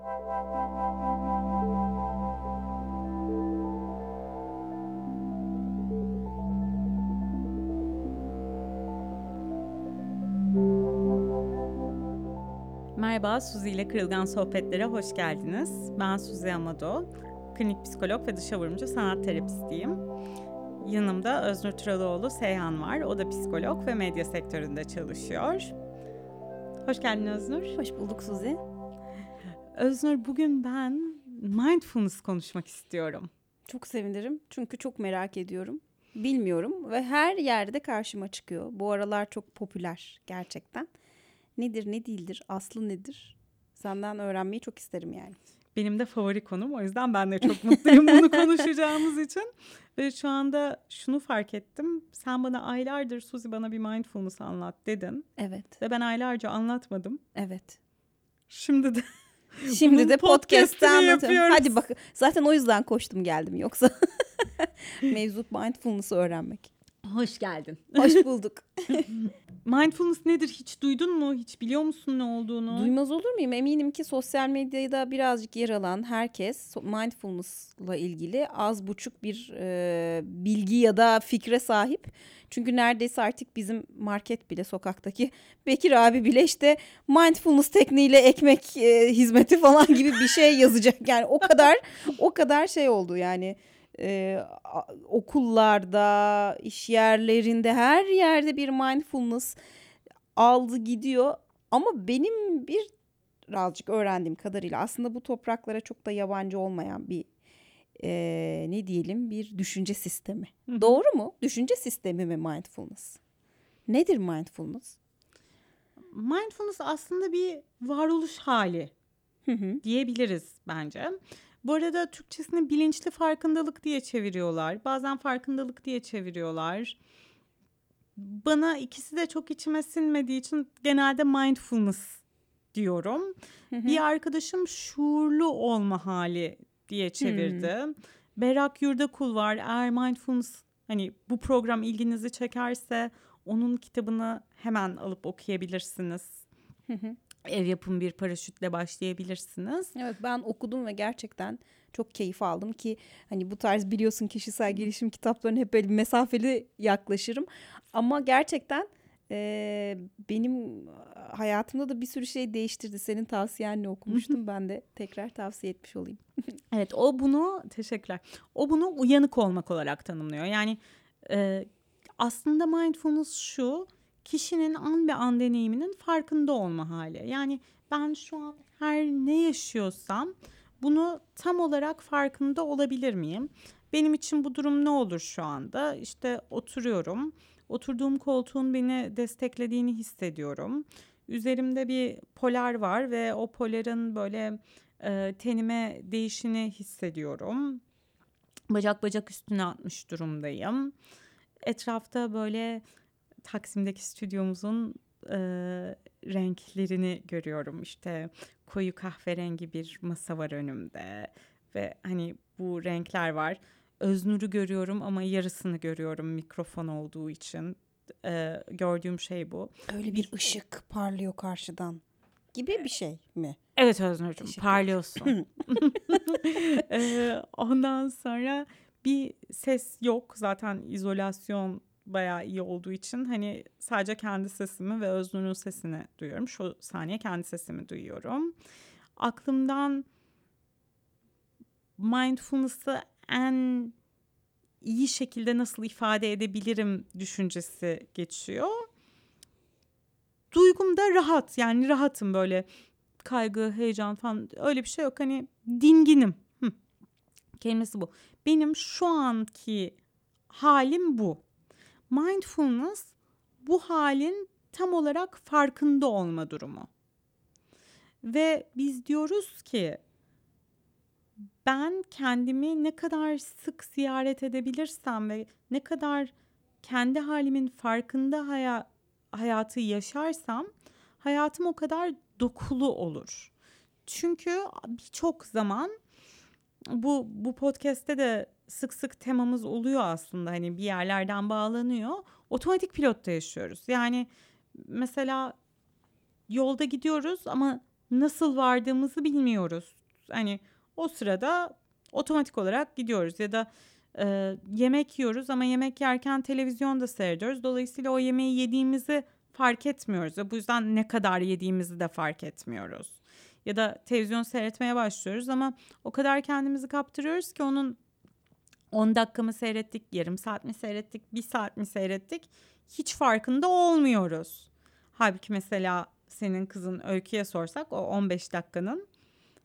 Merhaba, Suzi ile Kırılgan Sohbetlere hoş geldiniz. Ben Suzi Amado, klinik psikolog ve dışa vurumcu sanat terapistiyim. Yanımda Öznur Turalıoğlu Seyhan var. O da psikolog ve medya sektöründe çalışıyor. Hoş geldin Öznur. Hoş bulduk Suzi. Öznur, bugün ben mindfulness konuşmak istiyorum. Çok sevinirim çünkü çok merak ediyorum. Bilmiyorum ve her yerde karşıma çıkıyor. Bu aralar çok popüler gerçekten. Nedir ne değildir, aslı nedir? Senden öğrenmeyi çok isterim yani. Benim de favori konum o yüzden ben de çok mutluyum bunu konuşacağımız için. Ve şu anda şunu fark ettim. Sen bana aylardır Suzi bana bir mindfulness anlat dedin. Evet, Ve ben aylarca anlatmadım. evet. Şimdi de Şimdi Bunun de podcast'te podcast'ini anlatıyorum. yapıyoruz. Hadi bak zaten o yüzden koştum geldim yoksa. Mevzu mindfulness'ı öğrenmek. hoş geldin. Hoş bulduk. Mindfulness nedir? Hiç duydun mu? Hiç biliyor musun ne olduğunu? Duymaz olur muyum? Eminim ki sosyal medyada birazcık yer alan herkes mindfulness'la ilgili az buçuk bir e, bilgi ya da fikre sahip. Çünkü neredeyse artık bizim market bile sokaktaki Bekir abi bile işte mindfulness tekniğiyle ekmek e, hizmeti falan gibi bir şey yazacak. Yani o kadar o kadar şey oldu yani e, okullarda, iş yerlerinde her yerde bir mindfulness aldı gidiyor. Ama benim bir birazcık öğrendiğim kadarıyla aslında bu topraklara çok da yabancı olmayan bir eee, ne diyelim bir düşünce sistemi. Hı. Doğru mu? Düşünce sistemi mi mindfulness? Nedir mindfulness? Mindfulness aslında bir varoluş hali Hı hı. diyebiliriz bence. Bu arada Türkçesini bilinçli farkındalık diye çeviriyorlar. Bazen farkındalık diye çeviriyorlar. Bana ikisi de çok içime sinmediği için genelde mindfulness diyorum. Hı hı. Bir arkadaşım şuurlu olma hali diye çevirdi. Berak Yurdakul var. Eğer mindfulness hani bu program ilginizi çekerse onun kitabını hemen alıp okuyabilirsiniz. Hı hı. Ev yapım bir paraşütle başlayabilirsiniz. Evet ben okudum ve gerçekten çok keyif aldım ki hani bu tarz biliyorsun kişisel gelişim kitaplarına hep böyle mesafeli yaklaşırım. Ama gerçekten eee, benim hayatımda da bir sürü şey değiştirdi. Senin tavsiyenle okumuştum ben de tekrar tavsiye etmiş olayım. Evet o bunu teşekkürler. O bunu uyanık olmak olarak tanımlıyor. Yani e, aslında mindfulness şu kişinin an be an deneyiminin farkında olma hali. Yani ben şu an her ne yaşıyorsam bunu tam olarak farkında olabilir miyim? Benim için bu durum ne olur şu anda? İşte oturuyorum. Oturduğum koltuğun beni desteklediğini hissediyorum. Üzerimde bir polar var ve o poların böyle e, tenime değişini hissediyorum. Bacak bacak üstüne atmış durumdayım. Etrafta böyle Taksim'deki stüdyomuzun e, renklerini görüyorum. İşte koyu kahverengi bir masa var önümde ve hani bu renkler var. Öznur'u görüyorum ama yarısını görüyorum mikrofon olduğu için. E, gördüğüm şey bu. Öyle bir ışık parlıyor karşıdan gibi bir şey mi? Evet Öznur'cum parlıyorsun. Ee, ondan sonra bir ses yok. Zaten izolasyon bayağı iyi olduğu için hani sadece kendi sesimi ve Öznur'un sesini duyuyorum. Şu saniye kendi sesimi duyuyorum. Aklımdan mindfulness'ı en iyi şekilde nasıl ifade edebilirim düşüncesi geçiyor. Duygum da rahat yani rahatım böyle kaygı, heyecan falan öyle bir şey yok. Hani dinginim. Hı. Kelimesi bu. Benim şu anki halim bu. Mindfulness bu halin tam olarak farkında olma durumu. Ve biz diyoruz ki ben kendimi ne kadar sık ziyaret edebilirsem ve ne kadar kendi halimin farkında haya- hayatı yaşarsam hayatım o kadar dokulu olur. Çünkü birçok zaman bu bu podcast'te de sık sık temamız oluyor aslında hani bir yerlerden bağlanıyor. Otomatik pilotta yaşıyoruz. Yani mesela yolda gidiyoruz ama nasıl vardığımızı bilmiyoruz. Hani o sırada otomatik olarak gidiyoruz ya da e, yemek yiyoruz ama yemek yerken televizyon da seyrediyoruz. Dolayısıyla o yemeği yediğimizi fark etmiyoruz ve bu yüzden ne kadar yediğimizi de fark etmiyoruz. Ya da televizyon seyretmeye başlıyoruz ama o kadar kendimizi kaptırıyoruz ki onun 10 dakika mı seyrettik, yarım saat mi seyrettik, bir saat mi seyrettik hiç farkında olmuyoruz. Halbuki mesela senin kızın Öykü'ye sorsak o 15 dakikanın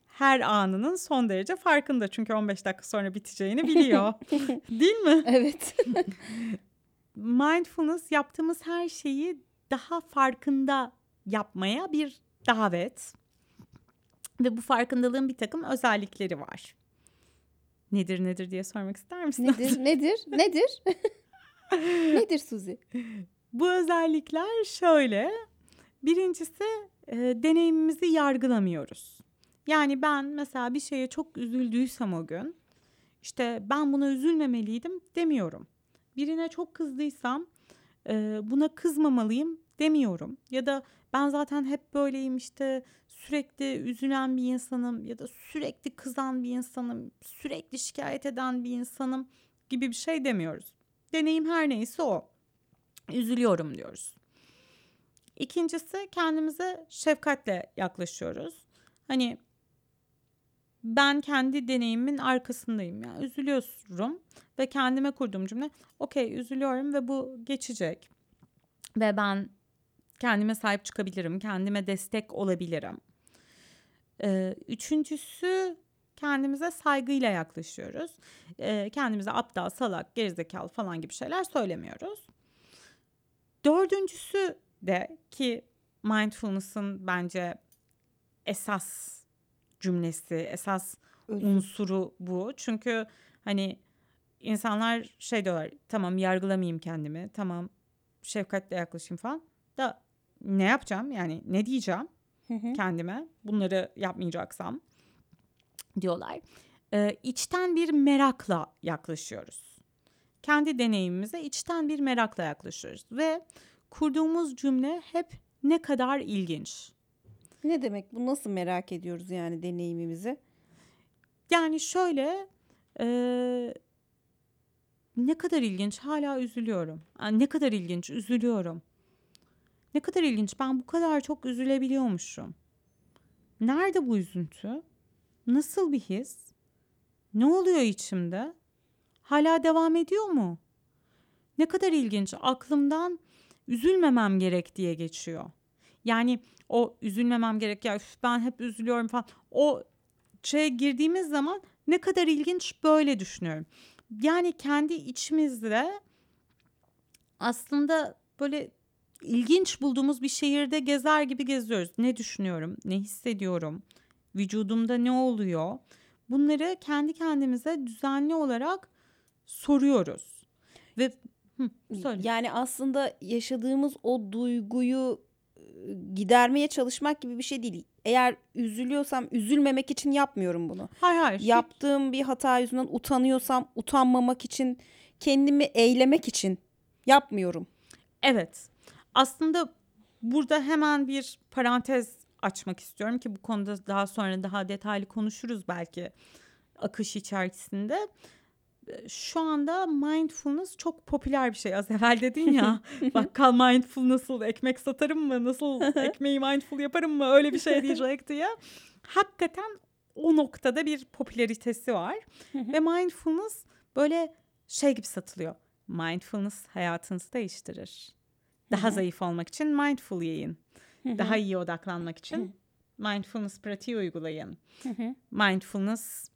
her anının son derece farkında. Çünkü 15 dakika sonra biteceğini biliyor. Değil mi? Evet. Mindfulness yaptığımız her şeyi daha farkında yapmaya bir davet. Ve bu farkındalığın bir takım özellikleri var. Nedir nedir diye sormak ister misin? nedir? Nedir? Nedir? nedir Suzi? Bu özellikler şöyle. Birincisi e, deneyimimizi yargılamıyoruz. Yani ben mesela bir şeye çok üzüldüysem o gün işte ben buna üzülmemeliydim demiyorum. Birine çok kızdıysam e, buna kızmamalıyım demiyorum. Ya da ben zaten hep böyleyim işte sürekli üzülen bir insanım ya da sürekli kızan bir insanım, sürekli şikayet eden bir insanım gibi bir şey demiyoruz. Deneyim her neyse o. Üzülüyorum diyoruz. İkincisi kendimize şefkatle yaklaşıyoruz. Hani ben kendi deneyimimin arkasındayım. Yani üzülüyorum ve kendime kurduğum cümle okey üzülüyorum ve bu geçecek. Ve ben kendime sahip çıkabilirim, kendime destek olabilirim. Ee, üçüncüsü kendimize saygıyla yaklaşıyoruz. Ee, kendimize aptal, salak, gerizekalı falan gibi şeyler söylemiyoruz. Dördüncüsü de ki mindfulness'ın bence esas cümlesi, esas unsuru bu. Çünkü hani insanlar şey diyorlar tamam yargılamayayım kendimi tamam şefkatle yaklaşayım falan da ne yapacağım yani ne diyeceğim kendime bunları yapmayacaksam diyorlar. Ee, içten bir merakla yaklaşıyoruz. Kendi deneyimimize içten bir merakla yaklaşıyoruz ve kurduğumuz cümle hep ne kadar ilginç. Ne demek bu nasıl merak ediyoruz yani deneyimimizi? Yani şöyle e, ne kadar ilginç hala üzülüyorum. Yani ne kadar ilginç üzülüyorum. Ne kadar ilginç ben bu kadar çok üzülebiliyormuşum. Nerede bu üzüntü? Nasıl bir his? Ne oluyor içimde? Hala devam ediyor mu? Ne kadar ilginç aklımdan üzülmemem gerek diye geçiyor. Yani o üzülmemem gerek ya ben hep üzülüyorum falan. O şeye girdiğimiz zaman ne kadar ilginç böyle düşünüyorum. Yani kendi içimizde aslında böyle ilginç bulduğumuz bir şehirde gezer gibi geziyoruz. Ne düşünüyorum, ne hissediyorum, vücudumda ne oluyor? Bunları kendi kendimize düzenli olarak soruyoruz. Ve hı, söyle. Yani aslında yaşadığımız o duyguyu gidermeye çalışmak gibi bir şey değil. Eğer üzülüyorsam üzülmemek için yapmıyorum bunu. Hayır hayır. Yaptığım bir hata yüzünden utanıyorsam utanmamak için kendimi eylemek için yapmıyorum. Evet. Aslında burada hemen bir parantez açmak istiyorum ki bu konuda daha sonra daha detaylı konuşuruz belki akış içerisinde. Şu anda mindfulness çok popüler bir şey. Az evvel dedin ya bakkal mindful nasıl ekmek satarım mı nasıl ekmeği mindful yaparım mı öyle bir şey diyecek diye. Hakikaten o noktada bir popülaritesi var. Ve mindfulness böyle şey gibi satılıyor. Mindfulness hayatınızı değiştirir. Daha zayıf olmak için mindful yiyin. Daha iyi odaklanmak için mindfulness pratiği uygulayın. Mindfulness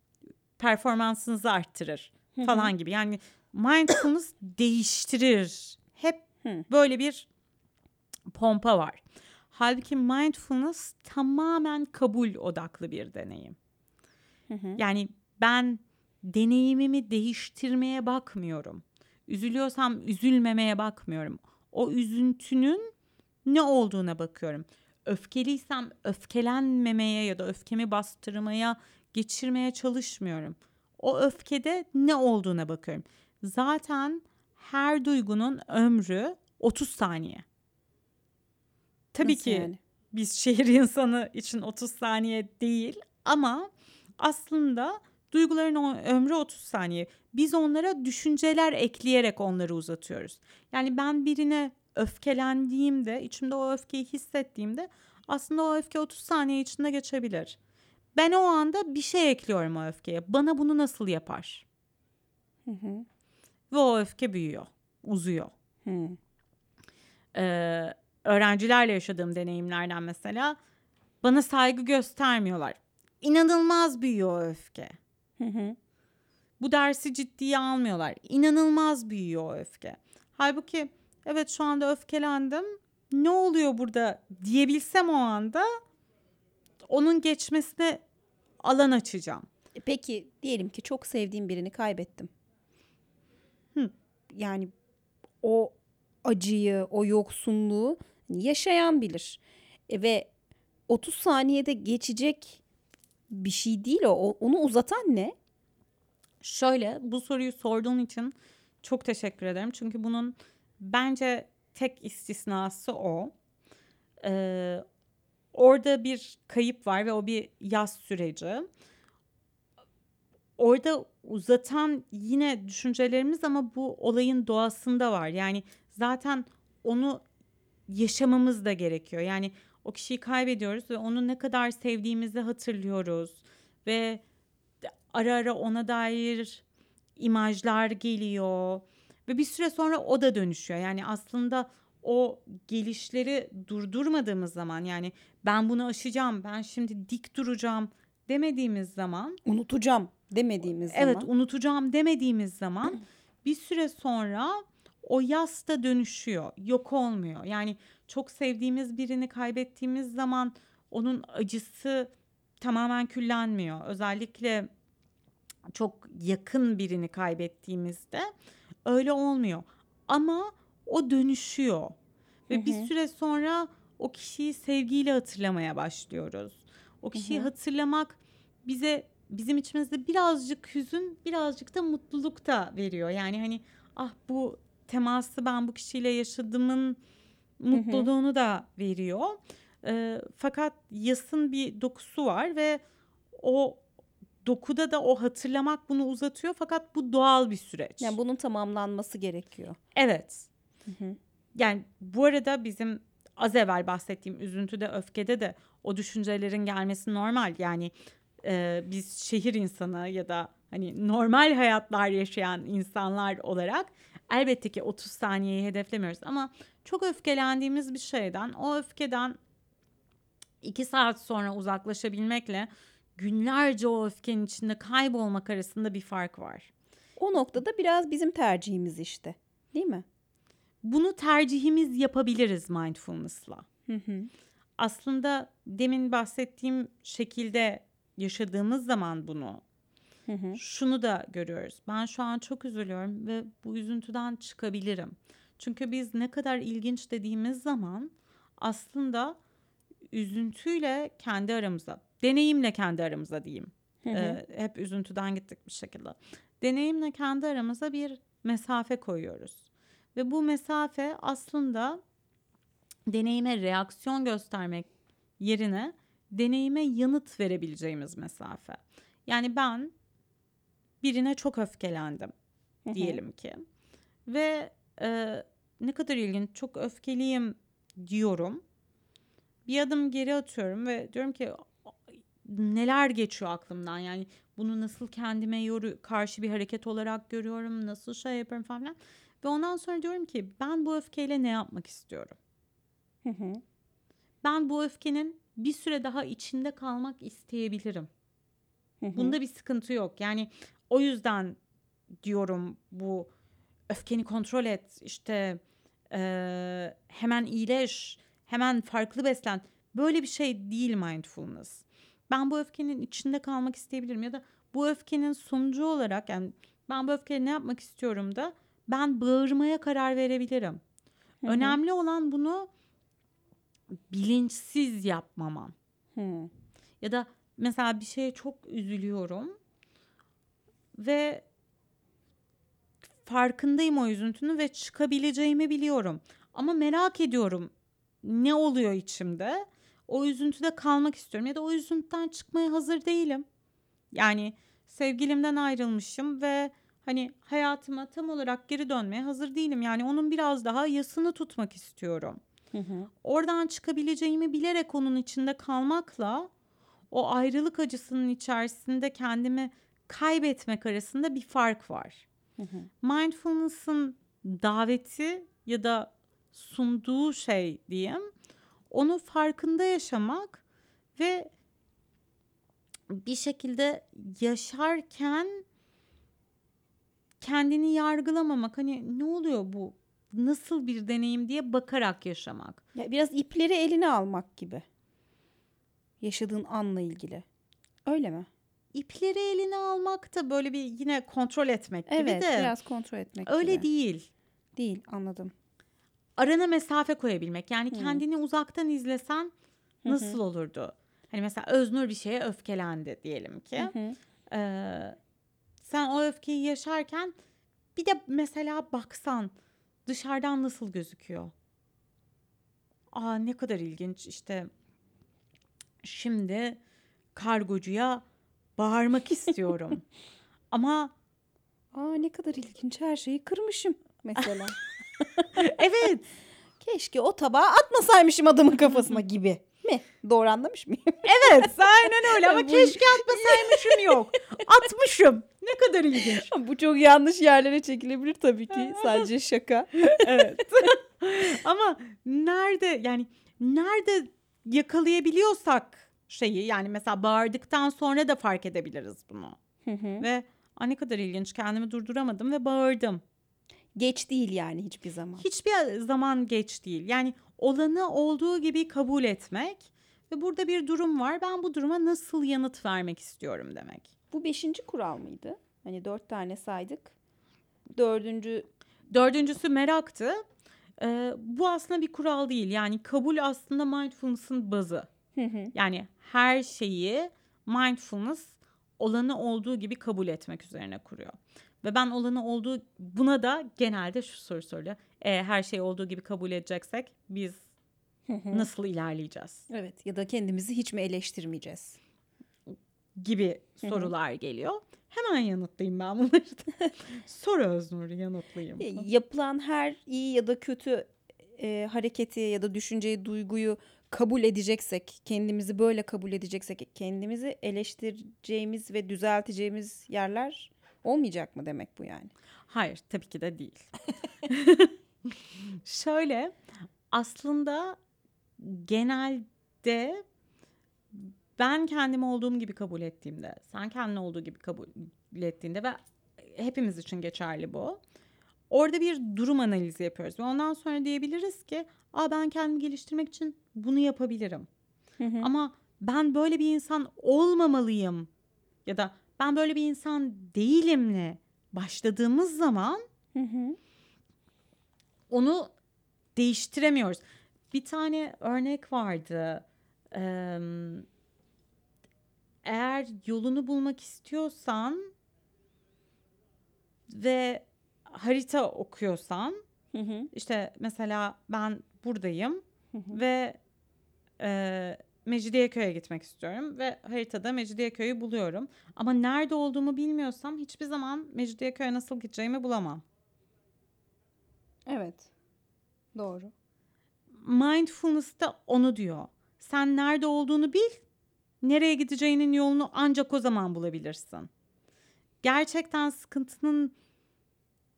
performansınızı arttırır falan gibi. Yani mindfulness değiştirir. Hep böyle bir pompa var. Halbuki mindfulness tamamen kabul odaklı bir deneyim. Yani ben deneyimimi değiştirmeye bakmıyorum. Üzülüyorsam üzülmemeye bakmıyorum. O üzüntünün ne olduğuna bakıyorum. Öfkeliysem öfkelenmemeye ya da öfkemi bastırmaya, geçirmeye çalışmıyorum. O öfkede ne olduğuna bakıyorum. Zaten her duygunun ömrü 30 saniye. Tabii Nasıl ki yani? biz şehir insanı için 30 saniye değil ama aslında duyguların ömrü 30 saniye. Biz onlara düşünceler ekleyerek onları uzatıyoruz. Yani ben birine öfkelendiğimde, içimde o öfkeyi hissettiğimde aslında o öfke 30 saniye içinde geçebilir. Ben o anda bir şey ekliyorum o öfkeye. Bana bunu nasıl yapar? Hı hı. Ve o öfke büyüyor, uzuyor. Hı. Ee, öğrencilerle yaşadığım deneyimlerden mesela bana saygı göstermiyorlar. İnanılmaz büyüyor öfke. Hı hı. Bu dersi ciddiye almıyorlar. İnanılmaz büyüyor o öfke. Halbuki evet şu anda öfkelendim. Ne oluyor burada diyebilsem o anda onun geçmesine alan açacağım. E Peki diyelim ki çok sevdiğim birini kaybettim. Hı. Yani o acıyı, o yoksunluğu yaşayan bilir. E ve 30 saniyede geçecek bir şey değil o. Onu uzatan ne? Şöyle bu soruyu sorduğun için çok teşekkür ederim. Çünkü bunun bence tek istisnası o. Ee, orada bir kayıp var ve o bir yaz süreci. Orada uzatan yine düşüncelerimiz ama bu olayın doğasında var. Yani zaten onu yaşamamız da gerekiyor. Yani o kişiyi kaybediyoruz ve onu ne kadar sevdiğimizi hatırlıyoruz ve ara ara ona dair imajlar geliyor ve bir süre sonra o da dönüşüyor. Yani aslında o gelişleri durdurmadığımız zaman yani ben bunu aşacağım, ben şimdi dik duracağım demediğimiz zaman Unutacağım demediğimiz Evet zaman. unutacağım demediğimiz zaman bir süre sonra o yas da dönüşüyor. Yok olmuyor. Yani çok sevdiğimiz birini kaybettiğimiz zaman onun acısı tamamen küllenmiyor. Özellikle çok yakın birini kaybettiğimizde öyle olmuyor. Ama o dönüşüyor. Ve Hı bir hı. süre sonra o kişiyi sevgiyle hatırlamaya başlıyoruz. O kişiyi hı. hatırlamak bize bizim içimizde birazcık hüzün, birazcık da mutluluk da veriyor. Yani hani ah bu teması ben bu kişiyle yaşadığımın mutluluğunu da veriyor. Ee, fakat yasın bir dokusu var ve o dokuda da o hatırlamak bunu uzatıyor fakat bu doğal bir süreç. Yani bunun tamamlanması gerekiyor. Evet. Hı hı. Yani bu arada bizim az evvel bahsettiğim üzüntüde, öfkede de o düşüncelerin gelmesi normal. Yani e, biz şehir insanı ya da hani normal hayatlar yaşayan insanlar olarak elbette ki 30 saniyeyi hedeflemiyoruz ama çok öfkelendiğimiz bir şeyden o öfkeden 2 saat sonra uzaklaşabilmekle günlerce o öfkenin içinde kaybolmak arasında bir fark var. O noktada biraz bizim tercihimiz işte. Değil mi? Bunu tercihimiz yapabiliriz mindfulness'la. Hı hı. aslında demin bahsettiğim şekilde yaşadığımız zaman bunu Hı hı. şunu da görüyoruz. Ben şu an çok üzülüyorum ve bu üzüntüden çıkabilirim. Çünkü biz ne kadar ilginç dediğimiz zaman aslında üzüntüyle kendi aramıza, deneyimle kendi aramıza diyeyim. Hı hı. Ee, hep üzüntüden gittik bir şekilde. Deneyimle kendi aramıza bir mesafe koyuyoruz. Ve bu mesafe aslında deneyime reaksiyon göstermek yerine deneyime yanıt verebileceğimiz mesafe. Yani ben birine çok öfkelendim diyelim ki. Ve e, ne kadar ilginç çok öfkeliyim diyorum. Bir adım geri atıyorum ve diyorum ki neler geçiyor aklımdan? Yani bunu nasıl kendime yoru karşı bir hareket olarak görüyorum nasıl şey yapıyorum falan ve ondan sonra diyorum ki ben bu öfkeyle ne yapmak istiyorum? Ben bu öfkenin bir süre daha içinde kalmak isteyebilirim. Bunda bir sıkıntı yok. Yani o yüzden diyorum bu öfkeni kontrol et. işte eee, hemen iyileş, hemen farklı beslen. Böyle bir şey değil mindfulness. Ben bu öfkenin içinde kalmak isteyebilirim ya da bu öfkenin sonucu olarak yani ben bu öfkeyle ne yapmak istiyorum da ben bağırmaya karar verebilirim. Hı hı. Önemli olan bunu bilinçsiz yapmamam. Hı. Ya da mesela bir şeye çok üzülüyorum ve farkındayım o üzüntünün ve çıkabileceğimi biliyorum. Ama merak ediyorum ne oluyor içimde. o üzüntüde kalmak istiyorum ya da o üzüntüden çıkmaya hazır değilim. Yani sevgilimden ayrılmışım ve hani hayatıma tam olarak geri dönmeye hazır değilim. Yani onun biraz daha yasını tutmak istiyorum. Hı hı. Oradan çıkabileceğimi bilerek onun içinde kalmakla o ayrılık acısının içerisinde kendimi kaybetmek arasında bir fark var. Hı hı. Mindfulness'ın daveti ya da sunduğu şey diyeyim onu farkında yaşamak ve bir şekilde yaşarken kendini yargılamamak hani ne oluyor bu nasıl bir deneyim diye bakarak yaşamak. Ya biraz ipleri eline almak gibi. Yaşadığın anla ilgili. Öyle mi? İpleri eline almak da böyle bir yine kontrol etmek gibi Evet, de biraz kontrol etmek öyle gibi. değil. Değil, anladım. arana mesafe koyabilmek. Yani kendini uzaktan izlesen nasıl olurdu? Hani mesela Öznur bir şeye öfkelendi diyelim ki. Ee, sen o öfkeyi yaşarken bir de mesela baksan dışarıdan nasıl gözüküyor? Aa ne kadar ilginç işte şimdi kargocuya bağırmak istiyorum. Ama Aa ne kadar ilginç her şeyi kırmışım mesela. evet Keşke o tabağı atmasaymışım adamın kafasına gibi mi? Doğru anlamış mıyım? evet aynen öyle ama keşke atmasaymışım yok. Atmışım. Ne kadar ilginç. Bu çok yanlış yerlere çekilebilir tabii ki. Sadece şaka. evet. Ama nerede yani nerede yakalayabiliyorsak şeyi yani mesela bağırdıktan sonra da fark edebiliriz bunu. Hı hı. Ve "Aa, ne kadar ilginç kendimi durduramadım ve bağırdım. Geç değil yani hiçbir zaman. Hiçbir zaman geç değil. Yani olanı olduğu gibi kabul etmek ve burada bir durum var. Ben bu duruma nasıl yanıt vermek istiyorum demek. Bu beşinci kural mıydı? Hani dört tane saydık. Dördüncü Dördüncüsü meraktı. Ee, bu aslında bir kural değil. Yani kabul aslında mindfulness'ın bazı. Hı hı. Yani her şeyi mindfulness olanı olduğu gibi kabul etmek üzerine kuruyor. Ve ben olanı olduğu buna da genelde şu soru soruyor. E, her şey olduğu gibi kabul edeceksek biz Hı hı. nasıl ilerleyeceğiz Evet ya da kendimizi hiç mi eleştirmeyeceğiz? gibi sorular geliyor. Hemen yanıtlayayım ben bunları. da. Sor Öznur yanıtlayayım. E, Yapılan her iyi ya da kötü e, hareketi ya da düşünceyi, duyguyu kabul edeceksek, kendimizi böyle kabul edeceksek, kendimizi eleştireceğimiz ve düzelteceğimiz yerler olmayacak mı demek bu yani? Hayır tabii ki de değil. Şöyle aslında genelde ben kendimi olduğum gibi kabul ettiğimde, sen kendini olduğu gibi kabul ettiğinde ve hepimiz için geçerli bu. Orada bir durum analizi yapıyoruz ve ondan sonra diyebiliriz ki, "Aa ben kendimi geliştirmek için bunu yapabilirim." Ama ben böyle bir insan olmamalıyım ya da ben böyle bir insan değilimle başladığımız zaman Hı hı. onu değiştiremiyoruz. Bir tane örnek vardı. Eee, eğer yolunu bulmak istiyorsan ve harita okuyorsan Hı hı. işte mesela ben buradayım ve eee Mecidiyeköy'e gitmek istiyorum ve haritada Mecidiyeköy'ü buluyorum. Ama nerede olduğumu bilmiyorsam hiçbir zaman Mecidiyeköy'e nasıl gideceğimi bulamam. Evet. Doğru. Mindfulness da onu diyor. Sen nerede olduğunu bil, nereye gideceğinin yolunu ancak o zaman bulabilirsin. Gerçekten sıkıntının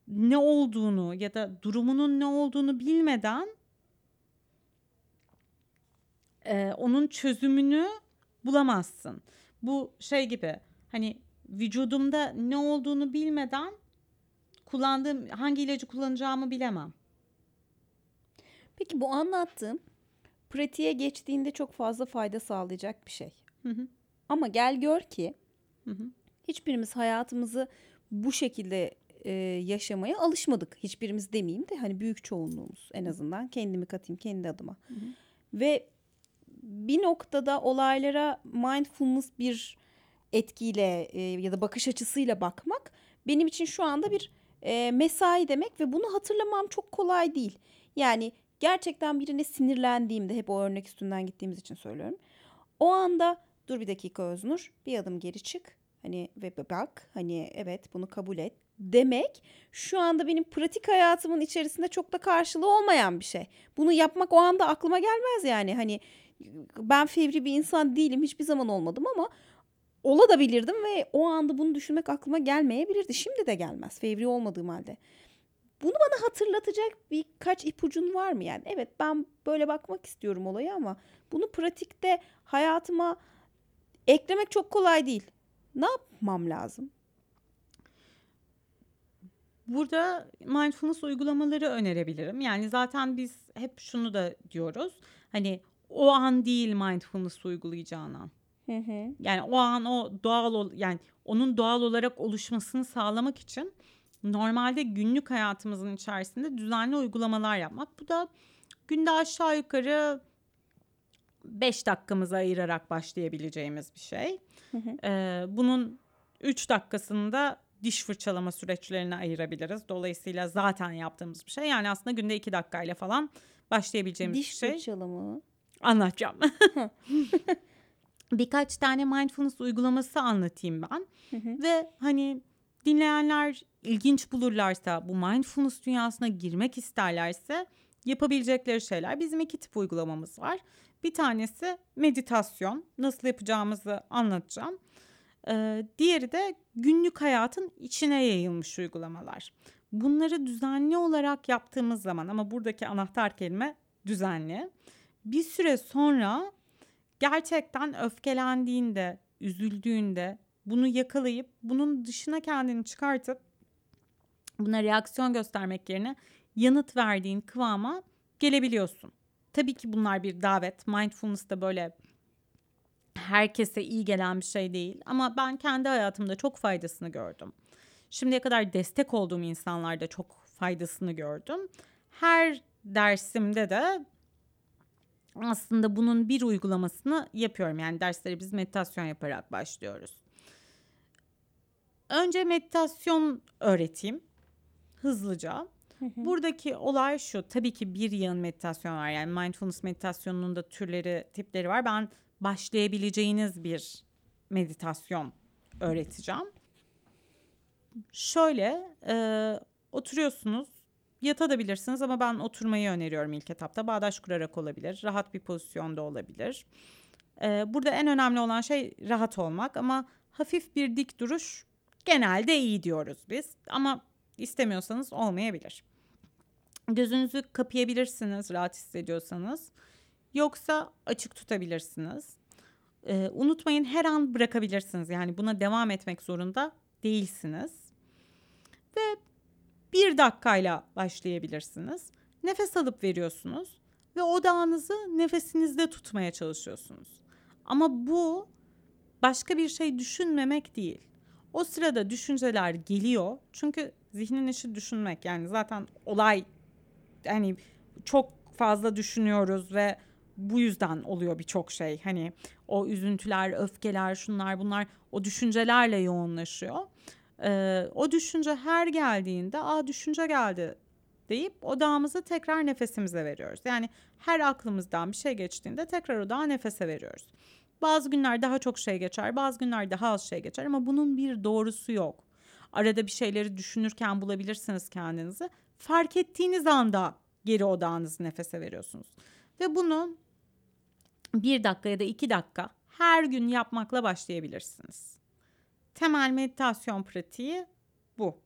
ne olduğunu ya da durumunun ne olduğunu bilmeden e, onun çözümünü bulamazsın. Bu şey gibi hani vücudumda ne olduğunu bilmeden kullandığım hangi ilacı kullanacağımı bilemem. Peki bu anlattığım pratiğe geçtiğinde çok fazla fayda sağlayacak bir şey. Hı hı. Ama gel gör ki Hı hı. hiçbirimiz hayatımızı bu şekilde e, yaşamaya alışmadık. Hiçbirimiz demeyeyim de hani büyük çoğunluğumuz en azından kendimi katayım kendi adıma. Ve bir noktada olaylara mindfulness bir etkiyle e, ya da bakış açısıyla bakmak benim için şu anda bir e, mesai demek ve bunu hatırlamam çok kolay değil. Yani gerçekten birine sinirlendiğimde hep o örnek üstünden gittiğimiz için söylüyorum. O anda dur bir dakika Öznur bir adım geri çık hani ve bak hani evet bunu kabul et demek şu anda benim pratik hayatımın içerisinde çok da karşılığı olmayan bir şey. Bunu yapmak o anda aklıma gelmez yani hani ben fevri bir insan değilim hiçbir zaman olmadım ama ola da bilirdim ve o anda bunu düşünmek aklıma gelmeyebilirdi. Şimdi de gelmez fevri olmadığım halde. Bunu bana hatırlatacak birkaç ipucun var mı yani? Evet ben böyle bakmak istiyorum olaya ama bunu pratikte hayatıma eklemek çok kolay değil. Ne yapmam lazım? Burada mindfulness uygulamaları önerebilirim. Yani zaten biz hep şunu da diyoruz. Hani o an değil mindfulness uygulayacağın an. Hı hı. Yani o an o doğal ol, yani onun doğal olarak oluşmasını sağlamak için normalde günlük hayatımızın içerisinde düzenli uygulamalar yapmak. Bu da günde aşağı yukarı 5 dakikamızı ayırarak başlayabileceğimiz bir şey. Hı hı. Ee, bunun 3 dakikasında diş fırçalama süreçlerine ayırabiliriz. Dolayısıyla zaten yaptığımız bir şey. Yani aslında günde 2 dakikayla falan başlayabileceğimiz Diş bir şey. fırçalama. Anlatacağım. Birkaç tane mindfulness uygulaması anlatayım ben. Hı hı. Ve hani dinleyenler ilginç bulurlarsa, bu mindfulness dünyasına girmek isterlerse yapabilecekleri şeyler. Bizim iki tip uygulamamız var. Bir tanesi meditasyon. Nasıl yapacağımızı anlatacağım. Diğeri de günlük hayatın içine yayılmış uygulamalar. Bunları düzenli olarak yaptığımız zaman ama buradaki anahtar kelime düzenli. Bir süre sonra gerçekten öfkelendiğinde, üzüldüğünde bunu yakalayıp bunun dışına kendini çıkartıp buna reaksiyon göstermek yerine yanıt verdiğin kıvama gelebiliyorsun. Tabii ki bunlar bir davet. Mindfulness da böyle herkese iyi gelen bir şey değil ama ben kendi hayatımda çok faydasını gördüm. Şimdiye kadar destek olduğum insanlarda çok faydasını gördüm. Her dersimde de aslında bunun bir uygulamasını yapıyorum. Yani derslere biz meditasyon yaparak başlıyoruz. Önce meditasyon öğreteyim hızlıca. Buradaki olay şu. Tabii ki bir yığın meditasyon var. Yani mindfulness meditasyonunun da türleri, tipleri var. Ben başlayabileceğiniz bir meditasyon öğreteceğim. Şöyle e, oturuyorsunuz. Yatabilirsiniz ama ben oturmayı öneriyorum ilk etapta. Bağdaş kurarak olabilir. Rahat bir pozisyonda olabilir. E, burada en önemli olan şey rahat olmak ama hafif bir dik duruş genelde iyi diyoruz biz. Ama istemiyorsanız olmayabilir. Gözünüzü kapayabilirsiniz rahat hissediyorsanız. Yoksa açık tutabilirsiniz. Ee, unutmayın her an bırakabilirsiniz. Yani buna devam etmek zorunda değilsiniz. Ve bir dakikayla başlayabilirsiniz. Nefes alıp veriyorsunuz ve odağınızı nefesinizde tutmaya çalışıyorsunuz. Ama bu başka bir şey düşünmemek değil. O sırada düşünceler geliyor. Çünkü zihnin işi düşünmek. Yani zaten olay hani çok fazla düşünüyoruz ve bu yüzden oluyor birçok şey. Hani o üzüntüler, öfkeler, şunlar bunlar o düşüncelerle yoğunlaşıyor. Ee, o düşünce her geldiğinde aa düşünce geldi deyip odağımızı tekrar nefesimize veriyoruz. Yani her aklımızdan bir şey geçtiğinde tekrar odağı nefese veriyoruz. Bazı günler daha çok şey geçer, bazı günler daha az şey geçer ama bunun bir doğrusu yok. Arada bir şeyleri düşünürken bulabilirsiniz kendinizi. Fark ettiğiniz anda geri odağınızı nefese veriyorsunuz. Ve bunu bir dakika ya da iki dakika her gün yapmakla başlayabilirsiniz. Temel meditasyon pratiği bu.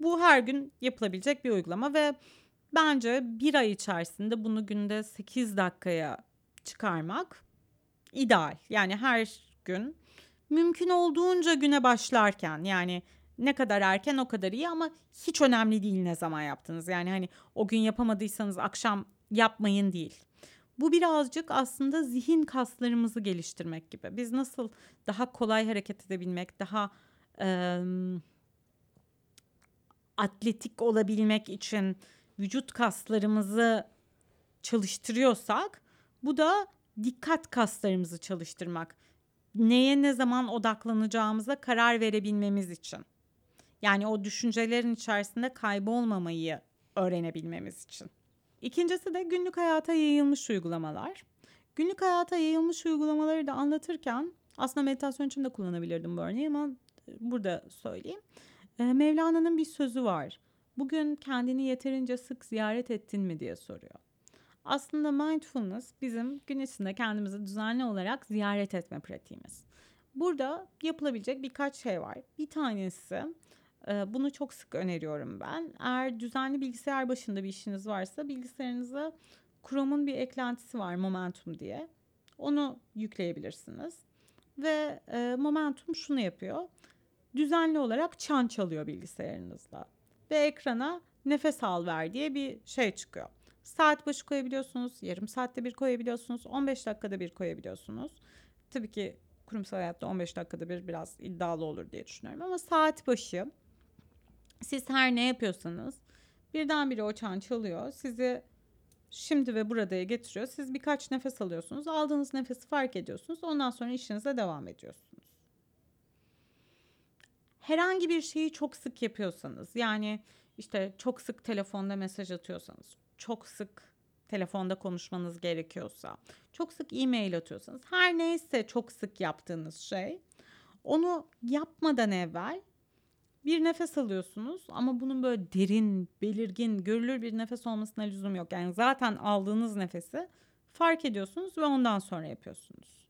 Bu her gün yapılabilecek bir uygulama ve bence bir ay içerisinde bunu günde 8 dakikaya çıkarmak ideal. Yani her gün mümkün olduğunca güne başlarken yani ne kadar erken o kadar iyi ama hiç önemli değil ne zaman yaptınız. Yani hani o gün yapamadıysanız akşam yapmayın değil. Bu birazcık aslında zihin kaslarımızı geliştirmek gibi. Biz nasıl daha kolay hareket edebilmek, daha e, atletik olabilmek için vücut kaslarımızı çalıştırıyorsak bu da dikkat kaslarımızı çalıştırmak. Neye ne zaman odaklanacağımıza karar verebilmemiz için. Yani o düşüncelerin içerisinde kaybolmamayı öğrenebilmemiz için. İkincisi de günlük hayata yayılmış uygulamalar. Günlük hayata yayılmış uygulamaları da anlatırken aslında meditasyon için de kullanabilirdim bu örneği ama burada söyleyeyim. Ee, Mevlana'nın bir sözü var. Bugün kendini yeterince sık ziyaret ettin mi diye soruyor. Aslında mindfulness bizim gün içinde kendimizi düzenli olarak ziyaret etme pratiğimiz. Burada yapılabilecek birkaç şey var. Bir tanesi e, bunu çok sık öneriyorum ben. Eğer düzenli bilgisayar başında bir işiniz varsa bilgisayarınıza Chrome'un bir eklentisi var Momentum diye. Onu yükleyebilirsiniz. Ve e, Momentum şunu yapıyor. Düzenli olarak çan çalıyor bilgisayarınızda. Ve ekrana nefes al ver diye bir şey çıkıyor. Saat başı koyabiliyorsunuz, yarım saatte bir koyabiliyorsunuz, 15 dakikada bir koyabiliyorsunuz. Tabii ki kurumsal hayatta 15 dakikada bir biraz iddialı olur diye düşünüyorum ama saat başı siz her ne yapıyorsanız birdenbire o çan çalıyor. Sizi şimdi ve buradaya getiriyor. Siz birkaç nefes alıyorsunuz. Aldığınız nefesi fark ediyorsunuz. Ondan sonra işinize devam ediyorsunuz. Herhangi bir şeyi çok sık yapıyorsanız yani işte çok sık telefonda mesaj atıyorsanız, çok sık telefonda konuşmanız gerekiyorsa, çok sık e-mail atıyorsanız, her neyse çok sık yaptığınız şey, onu yapmadan evvel bir nefes alıyorsunuz ama bunun böyle derin, belirgin, görülür bir nefes olmasına lüzum yok. Yani zaten aldığınız nefesi fark ediyorsunuz ve ondan sonra yapıyorsunuz.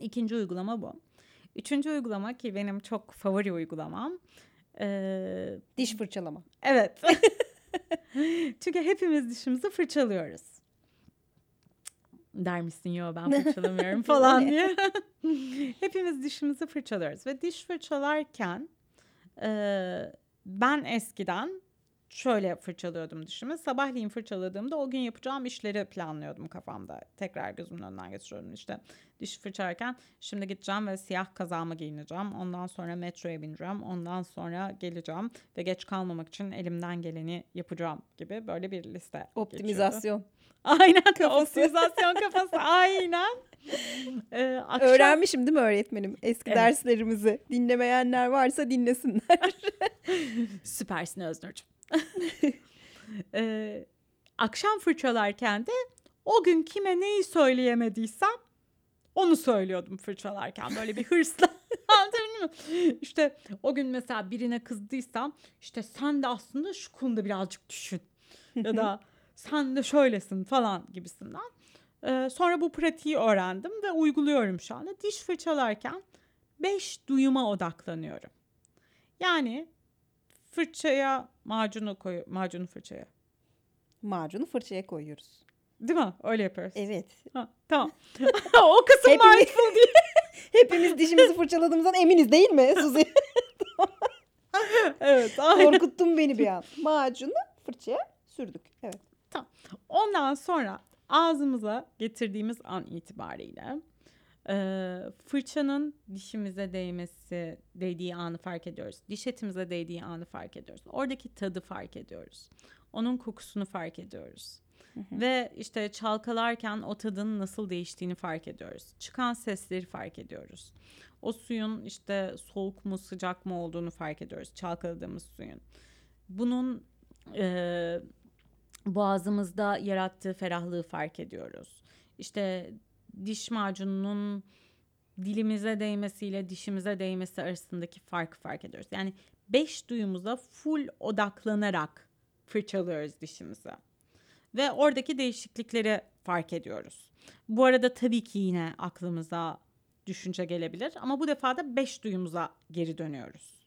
İkinci uygulama bu. Üçüncü uygulama ki benim çok favori uygulamam. Ee, Diş fırçalama. evet. Çünkü hepimiz dişimizi fırçalıyoruz. Der misin yo ben fırçalamıyorum falan diye. hepimiz dişimizi fırçalıyoruz ve diş fırçalarken e, ben eskiden şöyle fırçalıyordum dişimi. Sabahleyin fırçaladığımda o gün yapacağım işleri planlıyordum kafamda. Tekrar gözümün önünden geçiriyordum işte. Diş fırçalarken şimdi gideceğim ve siyah kazağımı giyineceğim. Ondan sonra metroya bineceğim. Ondan sonra geleceğim ve geç kalmamak için elimden geleni yapacağım gibi böyle bir liste geçiyordu. Aynen Kafası. optimizasyon kafası aynen. Ee, akşam- Öğrenmişim değil mi öğretmenim eski Evet. derslerimizi? Dinlemeyenler varsa dinlesinler. Süpersin Öznur'cum. Ee, akşam fırçalarken de o gün kime neyi söyleyemediysem onu söylüyordum fırçalarken böyle bir hırsla. İşte o gün mesela birine kızdıysam işte sen de aslında şu konuda birazcık düşün. Ya da sen de şöylesin falan gibisinden. Ee, sonra bu pratiği öğrendim ve uyguluyorum şu anda. Diş fırçalarken beş duyuma odaklanıyorum. Yani fırçaya macunu koy macunu fırçaya. Macunu fırçaya koyuyoruz. Değil mi? Öyle yapıyoruz. Evet. Ha, tamam. o kısım Hepimiz- mindful değil. Hepimiz dişimizi fırçaladığımızdan eminiz değil mi Suzi? evet, aynen. Korkuttun beni bir an. Macunu fırçaya sürdük. Evet. Ondan sonra ağzımıza getirdiğimiz an itibariyle e, fırçanın dişimize değmesi, değdiği anı fark ediyoruz. Diş etimize değdiği anı fark ediyoruz. Oradaki tadı fark ediyoruz. Onun kokusunu fark ediyoruz. Ve işte çalkalarken o tadın nasıl değiştiğini fark ediyoruz. Çıkan sesleri fark ediyoruz. O suyun işte soğuk mu sıcak mı olduğunu fark ediyoruz. Çalkaladığımız suyun. Bunun e, boğazımızda yarattığı ferahlığı fark ediyoruz. İşte diş macununun dilimize değmesiyle dişimize değmesi arasındaki farkı fark ediyoruz. Yani beş duyumuza full odaklanarak fırçalıyoruz dişimizi. Ve oradaki değişiklikleri fark ediyoruz. Bu arada tabii ki yine aklımıza düşünce gelebilir ama bu defa da beş duyumuza geri dönüyoruz.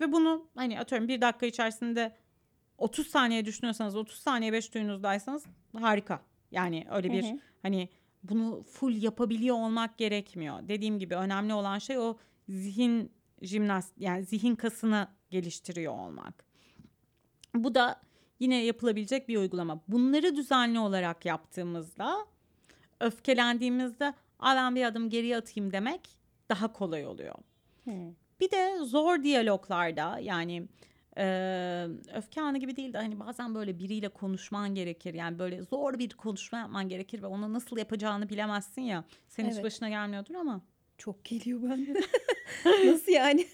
Ve bunu hani atıyorum bir dakika içerisinde 30 saniye düşünüyorsanız 30 saniye 5 duyunuzdaysanız harika. Yani öyle bir Hı hı. hani bunu full yapabiliyor olmak gerekmiyor. Dediğim gibi önemli olan şey o zihin jimnast yani zihin kasını geliştiriyor olmak. Bu da yine yapılabilecek bir uygulama. Bunları düzenli olarak yaptığımızda öfkelendiğimizde "Aa, ben bir adım geriye atayım demek daha kolay oluyor. Bir de zor diyaloglarda yani e, öfke anı gibi değil de hani bazen böyle biriyle konuşman gerekir. Yani böyle zor bir konuşma yapman gerekir ve onu nasıl yapacağını bilemezsin ya. Senin hiç Evet. başına gelmiyordur ama. Çok geliyor bende. Nasıl yani?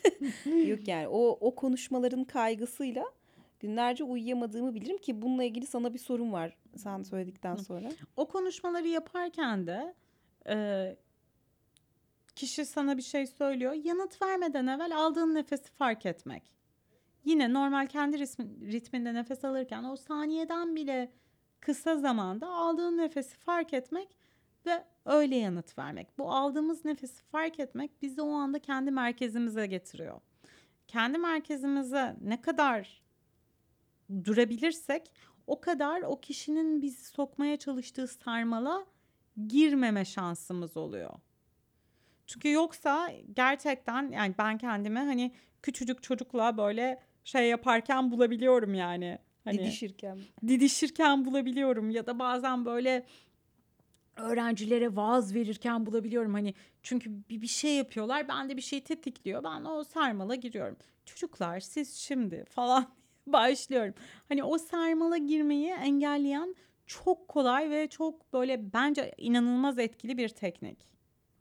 Yok yani o o konuşmaların kaygısıyla Günlerce uyuyamadığımı bilirim ki bununla ilgili sana bir sorun var sen söyledikten sonra. O konuşmaları yaparken de e, kişi sana bir şey söylüyor. Yanıt vermeden evvel aldığın nefesi fark etmek. Yine normal kendi ritmi- ritminde nefes alırken o saniyeden bile kısa zamanda aldığın nefesi fark etmek ve öyle yanıt vermek. Bu aldığımız nefesi fark etmek bizi o anda kendi merkezimize getiriyor. Kendi merkezimize ne kadar durabilirsek o kadar o kişinin bizi sokmaya çalıştığı sarmala girmeme şansımız oluyor. Çünkü yoksa gerçekten yani ben kendimi hani küçücük çocukla böyle şey yaparken bulabiliyorum yani. Hani Didişirken. didişirken bulabiliyorum ya da bazen böyle öğrencilere vaaz verirken bulabiliyorum hani çünkü bir, bir şey yapıyorlar ben de bir şey tetikliyor ben o sarmala giriyorum çocuklar siz şimdi falan başlıyorum hani o sarmala girmeyi engelleyen çok kolay ve çok böyle bence inanılmaz etkili bir teknik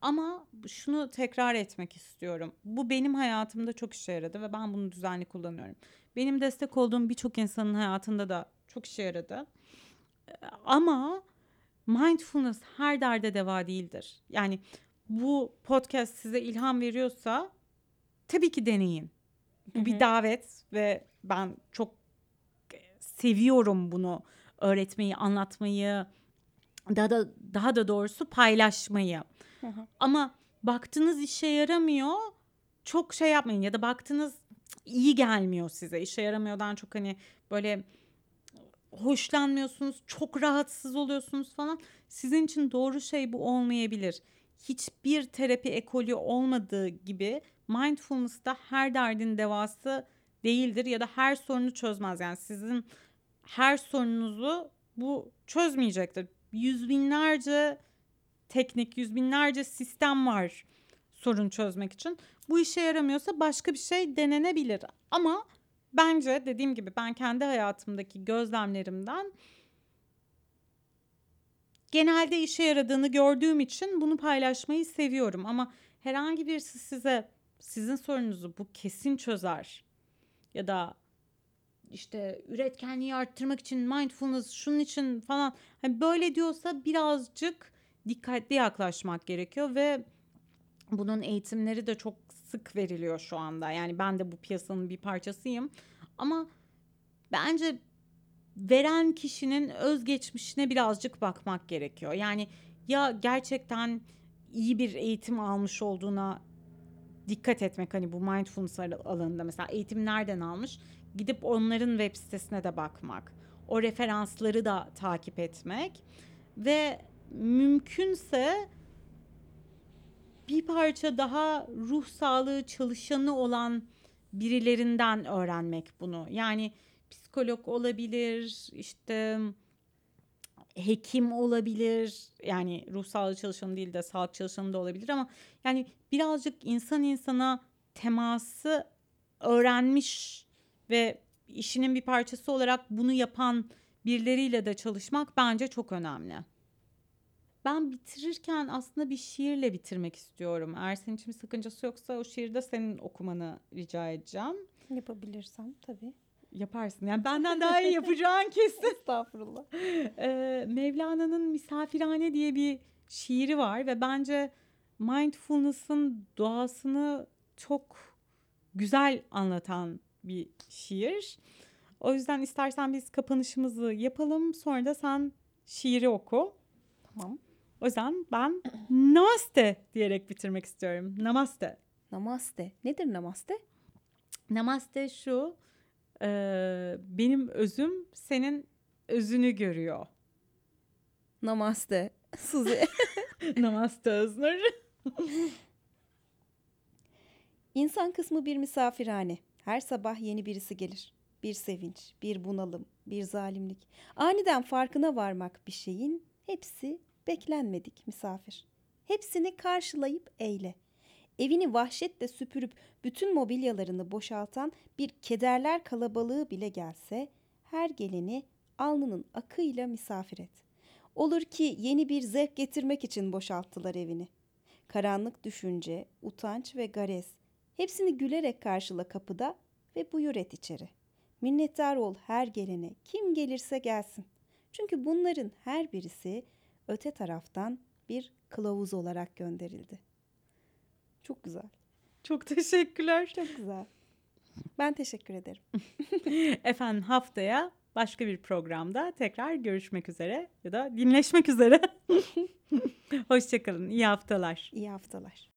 ama şunu tekrar etmek istiyorum. Bu benim hayatımda çok işe yaradı ve ben bunu düzenli kullanıyorum. Benim destek olduğum birçok insanın hayatında da çok işe yaradı. Ee, Ama mindfulness her derde deva değildir. Yani bu podcast size ilham veriyorsa tabii ki deneyin. Bu bir davet ve ben çok seviyorum bunu öğretmeyi, anlatmayı, daha da daha da doğrusu paylaşmayı. Ama baktınız işe yaramıyor. Çok şey yapmayın ya da baktınız "Cık, iyi gelmiyor size. işe yaramıyordan çok hani böyle hoşlanmıyorsunuz, çok rahatsız oluyorsunuz falan. Sizin için doğru şey bu olmayabilir. Hiçbir terapi ekolü olmadığı gibi mindfulness da her derdin devası değildir ya da her sorunu çözmez. Yani sizin her sorunuzu bu çözmeyecektir. Yüz binlerce teknik, yüz binlerce sistem var sorun çözmek için. Bu işe yaramıyorsa başka bir şey denenebilir. Ama bence dediğim gibi ben kendi hayatımdaki gözlemlerimden genelde işe yaradığını gördüğüm için bunu paylaşmayı seviyorum. Ama herhangi birisi size sizin sorunuzu bu kesin çözer ya da işte üretkenliği arttırmak için mindfulness şunun için falan hani böyle diyorsa birazcık dikkatli yaklaşmak gerekiyor ve bunun eğitimleri de çok sık veriliyor şu anda. Yani ben de bu piyasanın bir parçasıyım. Ama bence veren kişinin özgeçmişine birazcık bakmak gerekiyor. Yani ya gerçekten iyi bir eğitim almış olduğuna dikkat etmek hani bu mindfulness al- alanında mesela eğitim nereden almış gidip onların web sitesine de bakmak o referansları da takip etmek ve mümkünse bir parça daha ruh sağlığı çalışanı olan birilerinden öğrenmek bunu. Yani psikolog olabilir, işte hekim olabilir. Yani ruh sağlığı çalışanı değil de sağlık çalışanı da olabilir ama yani birazcık insan insana teması öğrenmiş ve işinin bir parçası olarak bunu yapan birileriyle de çalışmak bence çok önemli. Ben bitirirken aslında bir şiirle bitirmek istiyorum. Eğer senin için bir sakıncası yoksa o şiiri de senin okumanı rica edeceğim. Yapabilirsem tabii. Yaparsın. Yani benden daha iyi yapacağın kesin. Estağfurullah. Ee, Mevlana'nın Misafirhane diye bir şiiri var ve bence mindfulness'ın doğasını çok güzel anlatan bir şiir. O yüzden istersen biz kapanışımızı yapalım. Sonra da sen şiiri oku. Tamam. O yüzden ben namaste diyerek bitirmek istiyorum. Namaste. Namaste. Nedir namaste? Namaste şu. e, benim özüm senin özünü görüyor. Namaste. Suzi. Namaste Öznur. İnsan kısmı bir misafirhane. Her sabah yeni birisi gelir. Bir sevinç, bir bunalım, bir zalimlik. Aniden farkına varmak bir şeyin hepsi beklenmedik misafir. Hepsini karşılayıp eyle. Evini vahşetle süpürüp bütün mobilyalarını boşaltan bir kederler kalabalığı bile gelse her geleni alnının akıyla misafir et. Olur ki yeni bir zevk getirmek için boşalttılar evini. Karanlık düşünce, utanç ve garez hepsini gülerek karşıla kapıda ve buyur et içeri. Minnettar ol her gelene, kim gelirse gelsin. Çünkü bunların her birisi öte taraftan bir kılavuz olarak gönderildi. Çok güzel. Çok teşekkürler. Çok güzel. Ben teşekkür ederim. Efendim haftaya başka bir programda tekrar görüşmek üzere ya da dinleşmek üzere. Hoşçakalın. İyi haftalar. İyi haftalar.